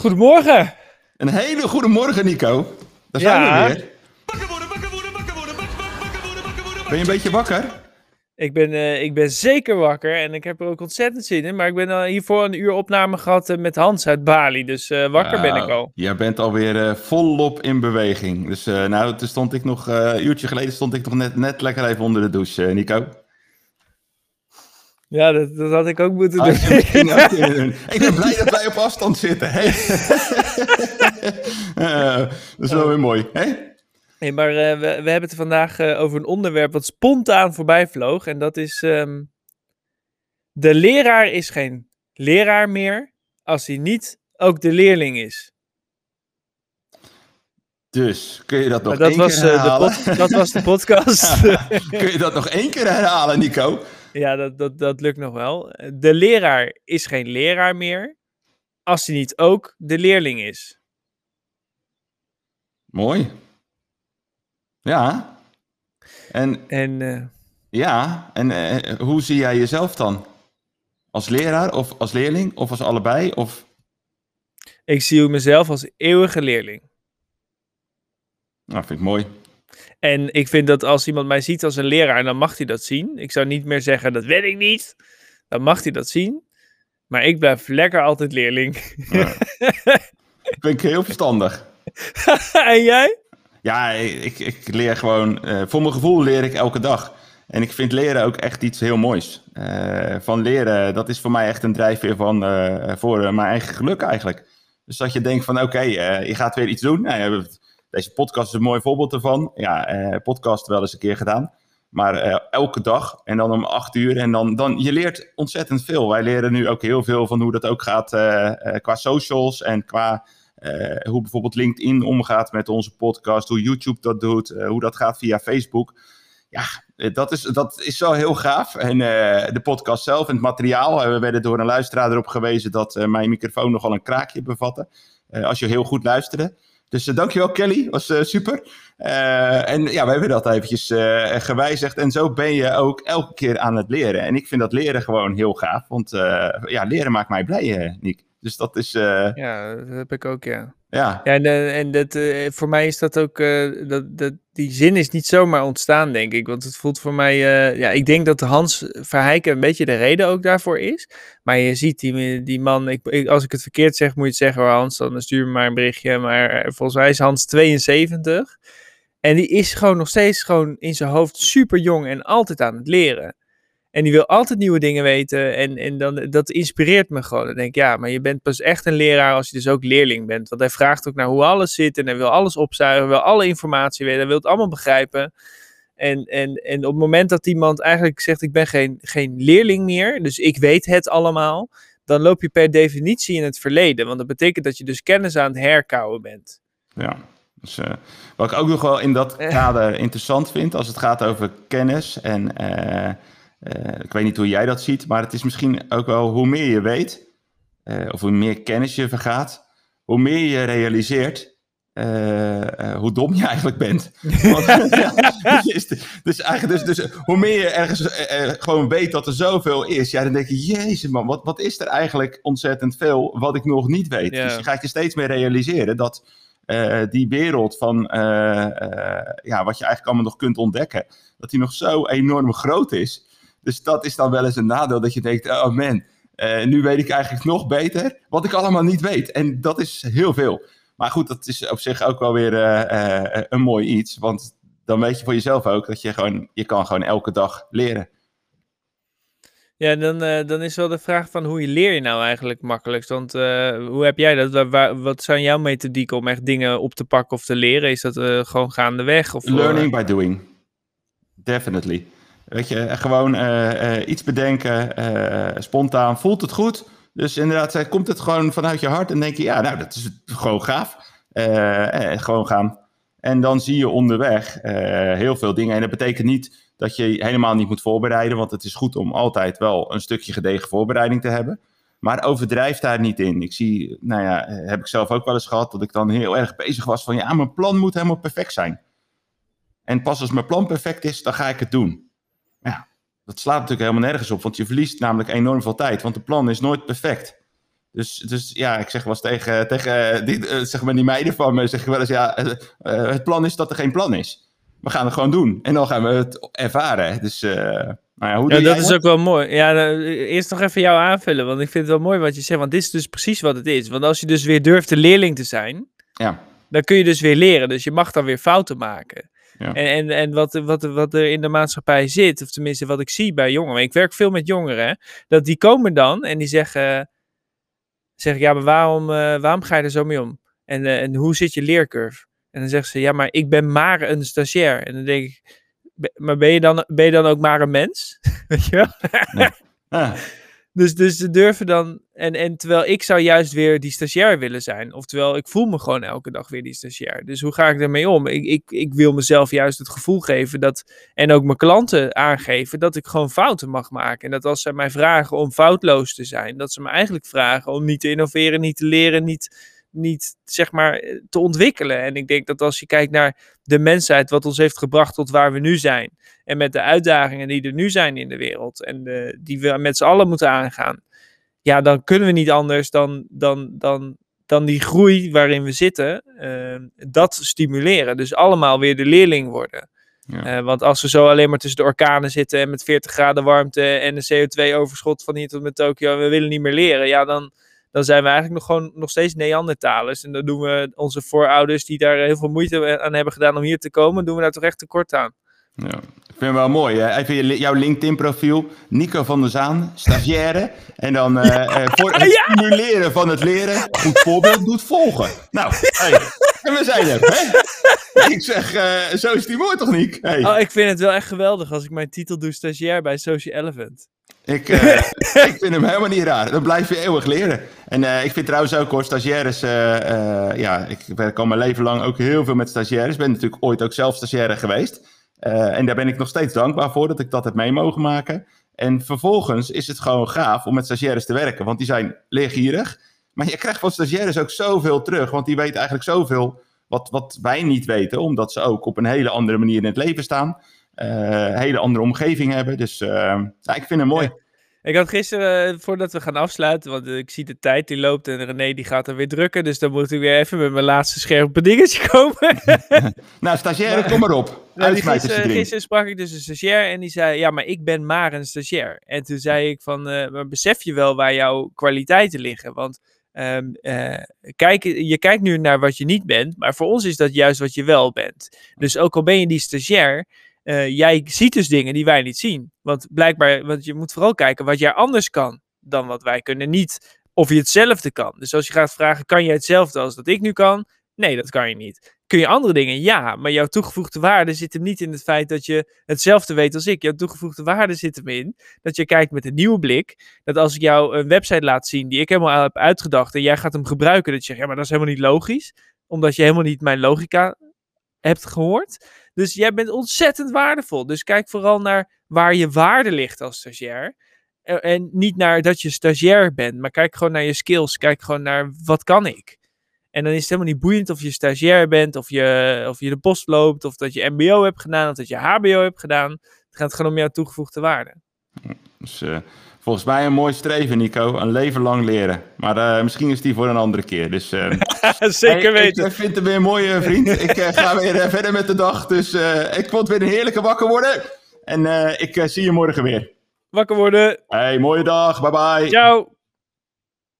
Goedemorgen. Een hele goede morgen, Nico. Daar zijn Ja. we weer. Ben je een beetje wakker? Ik ben, eh, ik ben zeker wakker en ik heb er ook ontzettend zin in. Maar ik ben al hiervoor een uur opname gehad eh, met Hans uit Bali. Dus eh, wakker ben ik Nou, al. Jij bent alweer volop in beweging. Dus nou, toen stond ik nog, een uurtje geleden stond ik nog net, net lekker even onder de douche, Nico. Ja, dat, dat had ik ook moeten Ah, doen. ook. Ik ben blij dat wij op afstand zitten. Hè? Eh, dat is wel weer mooi. Hè? Nee, maar eh, we, we hebben het vandaag eh, over een onderwerp wat spontaan voorbij vloog. En dat is... ehm, de leraar is geen leraar meer als hij niet ook de leerling is. Dus kun je dat nog Maar dat, één was, keer de herhalen? pod- dat was de podcast. Kun je dat nog één keer herhalen, Nico? Ja, dat, dat, dat lukt nog wel. De leraar is geen leraar meer als hij niet ook de leerling is. Mooi. Ja. En En eh, Ja, en eh, hoe zie jij jezelf dan? Als leraar of als leerling of als allebei? Of... ik zie mezelf als eeuwige leerling. Nou, vind ik mooi. En ik vind dat als iemand mij ziet als een leraar, dan mag hij dat zien. Ik zou niet meer zeggen, dat weet ik niet. Dan mag hij dat zien. Maar ik blijf lekker altijd leerling. Ja. ik heel verstandig. en jij? Ja, ik, ik leer gewoon, eh, voor mijn gevoel leer ik elke dag. En ik vind leren ook echt iets heel moois. Eh, van leren, dat is voor mij echt een drijfveer van, eh, voor mijn eigen geluk eigenlijk. Dus dat je denkt van oké, je gaat weer iets doen. Nou, deze podcast is een mooi voorbeeld ervan. Ja, eh, podcast wel eens een keer gedaan. Maar eh, elke dag en dan om acht uur. En dan, dan, je leert ontzettend veel. Wij leren nu ook heel veel van hoe dat ook gaat eh, eh, qua socials en qua hoe bijvoorbeeld LinkedIn omgaat met onze podcast, hoe YouTube dat doet, hoe dat gaat via Facebook. Ja, dat is, dat is wel heel gaaf. En de podcast zelf en het materiaal. we werden door een luisteraar erop gewezen dat mijn microfoon nogal een kraakje bevatte. als je heel goed luisterde. Dus eh, dankjewel Kelly, was eh, super. Eh, en ja, we hebben dat eventjes gewijzigd. En zo ben je ook elke keer aan het leren. En ik vind dat leren gewoon heel gaaf. Want ja, leren maakt mij blij, Nick. Dus dat is, Ja, dat heb ik ook, ja. Ja, Ja, en, eh, en dat, eh, voor mij is dat ook, eh, dat, dat, die zin is niet zomaar ontstaan, denk ik. Want het voelt voor mij, ja, ik denk dat Hans Verheiken een beetje de reden ook daarvoor is. Maar je ziet die, die man, ik, als ik het verkeerd zeg, moet je het zeggen Hans, dan stuur me maar een berichtje. Maar volgens mij is Hans 72. En die is gewoon nog steeds gewoon in zijn hoofd super jong en altijd aan het leren. En die wil altijd nieuwe dingen weten. En, en dan, dat inspireert me gewoon. Dan denk ik, ja, maar je bent pas echt een leraar als je dus ook leerling bent. Want hij vraagt ook naar hoe alles zit. En hij wil alles opzuigen. wil alle informatie weten. Hij wil het allemaal begrijpen. En, en, en op het moment dat iemand eigenlijk zegt, ik ben geen, geen leerling meer. Dus ik weet het allemaal. Dan loop je per definitie in het verleden. Want dat betekent dat je dus kennis aan het herkouwen bent. Ja, dus, eh, wat ik ook nog wel in dat kader interessant vind, als het gaat over kennis en eh, eh, ik weet niet hoe jij dat ziet, maar het is misschien ook wel hoe meer je weet, eh, of hoe meer kennis je vergaat, hoe meer je realiseert eh, hoe dom je eigenlijk bent. Want, ja, dus, dus eigenlijk, dus, dus hoe meer je ergens gewoon weet dat er zoveel is, ja, dan denk je, jezus man, wat, wat is er eigenlijk ontzettend veel wat ik nog niet weet. Dus je gaat je steeds meer realiseren dat die wereld van ja, wat je eigenlijk allemaal nog kunt ontdekken, dat die nog zo enorm groot is. Dus dat is dan wel eens een nadeel dat je denkt, oh man, eh, nu weet ik eigenlijk nog beter wat ik allemaal niet weet. En dat is heel veel. Maar goed, dat is op zich ook wel weer eh, eh, een mooi iets. Want dan weet je voor jezelf ook dat je gewoon, je kan gewoon elke dag leren. Ja, dan, dan is wel de vraag van hoe je leer je nou eigenlijk makkelijkst? Want hoe heb jij dat? Waar, wat zijn jouw methodieken om echt dingen op te pakken of te leren? Is dat eh, gewoon gaandeweg? Of, Learning by doing. Definitely. Weet je, eh, gewoon eh, eh, iets bedenken, spontaan. Voelt het goed? Dus inderdaad, komt het gewoon vanuit je hart en denk je, ja, nou, dat is gewoon gaaf. Gewoon gaan. En dan zie je onderweg heel veel dingen. En dat betekent niet dat je helemaal niet moet voorbereiden, want het is goed om altijd wel een stukje gedegen voorbereiding te hebben. Maar overdrijf daar niet in. Ik zie, nou ja, heb ik zelf ook wel eens gehad, dat ik dan heel erg bezig was van, ja, mijn plan moet helemaal perfect zijn. En pas als mijn plan perfect is, dan ga ik het doen. Dat slaat natuurlijk helemaal nergens op, want je verliest namelijk enorm veel tijd, want het plan is nooit perfect. Dus, dus ja, ik zeg wel eens tegen, tegen die, eh, zeg maar die meiden van me, zeg ik wel eens, ja, eh, eh, het plan is dat er geen plan is. We gaan het gewoon doen. En dan gaan we het ervaren. Dus, eh, nou ja, hoe Ja, dat is ook wel mooi. Ja, eerst nog even jou aanvullen, want ik vind het wel mooi wat je zegt, want dit is dus precies wat het is. Want als je dus weer durft de leerling te zijn, Ja, dan kun je dus weer leren. Dus je mag dan weer fouten maken. Ja. En, en, en wat, wat, wat er in de maatschappij zit, of tenminste wat ik zie bij jongeren, ik werk veel met jongeren, hè, dat die komen dan en die zeggen, zeg ik, ja, maar waarom, eh, waarom ga je er zo mee om? En, eh, en hoe zit je leercurve? En dan zeggen ze, ja, maar ik ben maar een stagiair. En dan denk ik, "Be- maar ben je dan, ben je dan ook maar een mens? Weet je wel? Ah, Dus, dus ze durven dan. En, en terwijl ik zou juist weer die stagiair willen zijn. Oftewel, ik voel me gewoon elke dag weer die stagiair. Dus hoe ga ik daarmee om? Ik, ik, ik wil mezelf juist het gevoel geven dat. En ook mijn klanten aangeven dat ik gewoon fouten mag maken. En dat als ze mij vragen om foutloos te zijn, dat ze me eigenlijk vragen om niet te innoveren, niet te leren, niet, niet zeg maar eh, te ontwikkelen. En ik denk dat als je kijkt naar de mensheid, wat ons heeft gebracht tot waar we nu zijn. En met de uitdagingen die er nu zijn in de wereld. En de, die we met z'n allen moeten aangaan. Ja, dan kunnen we niet anders dan, dan, dan, dan die groei waarin we zitten. eh, dat stimuleren. Dus allemaal weer de leerling worden. ja. Eh, want als we zo alleen maar tussen de orkanen zitten. En met 40 graden warmte. En een CO2-overschot van hier tot met Tokio. En we willen niet meer leren. Ja, dan, dan zijn we eigenlijk nog gewoon nog steeds Neandertalers. En dan doen we onze voorouders die daar heel veel moeite aan hebben gedaan om hier te komen. Doen we daar toch echt tekort aan. Ja. Ik vind het wel mooi. Hè? Even jouw LinkedIn-profiel. Nico van der Zaan, stagiaire. En dan eh, eh, voor het Ja! stimuleren van het leren. Goed voorbeeld doet volgen. Nou, hey, en we zijn er. Hè? Ik zeg, eh, zo is die mooi toch niet? Hey, Oh, ik vind het wel echt geweldig als ik mijn titel doe stagiair bij Social Elephant. Ik, eh, ik vind hem helemaal niet raar. Dan blijf je eeuwig leren. En eh, ik vind trouwens ook hoor, stagiaires. eh, ja, ik werk al mijn leven lang ook heel veel met stagiaires. Ik ben natuurlijk ooit ook zelf stagiaire geweest. En daar ben ik nog steeds dankbaar voor dat ik dat heb mee mogen maken. En vervolgens is het gewoon gaaf om met stagiaires te werken. Want die zijn leergierig. Maar je krijgt van stagiaires ook zoveel terug. Want die weten eigenlijk zoveel wat, wat wij niet weten. Omdat ze ook op een hele andere manier in het leven staan. Eh, hele andere omgeving hebben. Dus eh, ja, ik vind hem mooi. Ik had gisteren, eh, voordat we gaan afsluiten, want ik zie de tijd die loopt en René die gaat er weer drukken. Dus dan moet ik weer even met mijn laatste scherpe dingetje komen. Nou, stagiaire, kom maar op. Nou, gisteren, gisteren sprak ik dus een stagiair en die zei, ja, maar ik ben maar een stagiair. En toen zei ik van, maar besef je wel waar jouw kwaliteiten liggen? Want ehm, eh, kijk, je kijkt nu naar wat je niet bent, maar voor ons is dat juist wat je wel bent. Dus ook al ben je die stagiair, eh, jij ziet dus dingen die wij niet zien. Want blijkbaar, want je moet vooral kijken wat jij anders kan dan wat wij kunnen. Niet of je hetzelfde kan. Dus als je gaat vragen, kan je hetzelfde als dat ik nu kan? Nee, dat kan je niet. Kun je andere dingen? Ja, maar jouw toegevoegde waarde zit hem niet in het feit dat je hetzelfde weet als ik. Jouw toegevoegde waarde zit hem in dat je kijkt met een nieuwe blik. Dat als ik jou een website laat zien die ik helemaal heb uitgedacht en jij gaat hem gebruiken, dat je zegt, ja, maar dat is helemaal niet logisch. Omdat je helemaal niet mijn logica hebt gehoord. Dus jij bent ontzettend waardevol. Dus kijk vooral naar waar je waarde ligt als stagiair. En- niet naar dat je stagiair bent, maar kijk gewoon naar je skills. Kijk gewoon naar wat kan ik. En dan is het helemaal niet boeiend of je stagiair bent, of je, of je de post loopt, of dat je MBO hebt gedaan, of dat je HBO hebt gedaan. Het gaat gewoon om jouw toegevoegde waarde. Dus eh, volgens mij een mooi streven, Nico. Een leven lang leren. Maar eh, misschien is die voor een andere keer. Dus, eh, Zeker hey, weten. Ik vind hem weer een mooie vriend. ik eh, ga weer verder met de dag. Dus ik vond het weer een heerlijke wakker worden. En ik zie je morgen weer. Wakker worden. Hey, mooie dag. Bye bye. Ciao.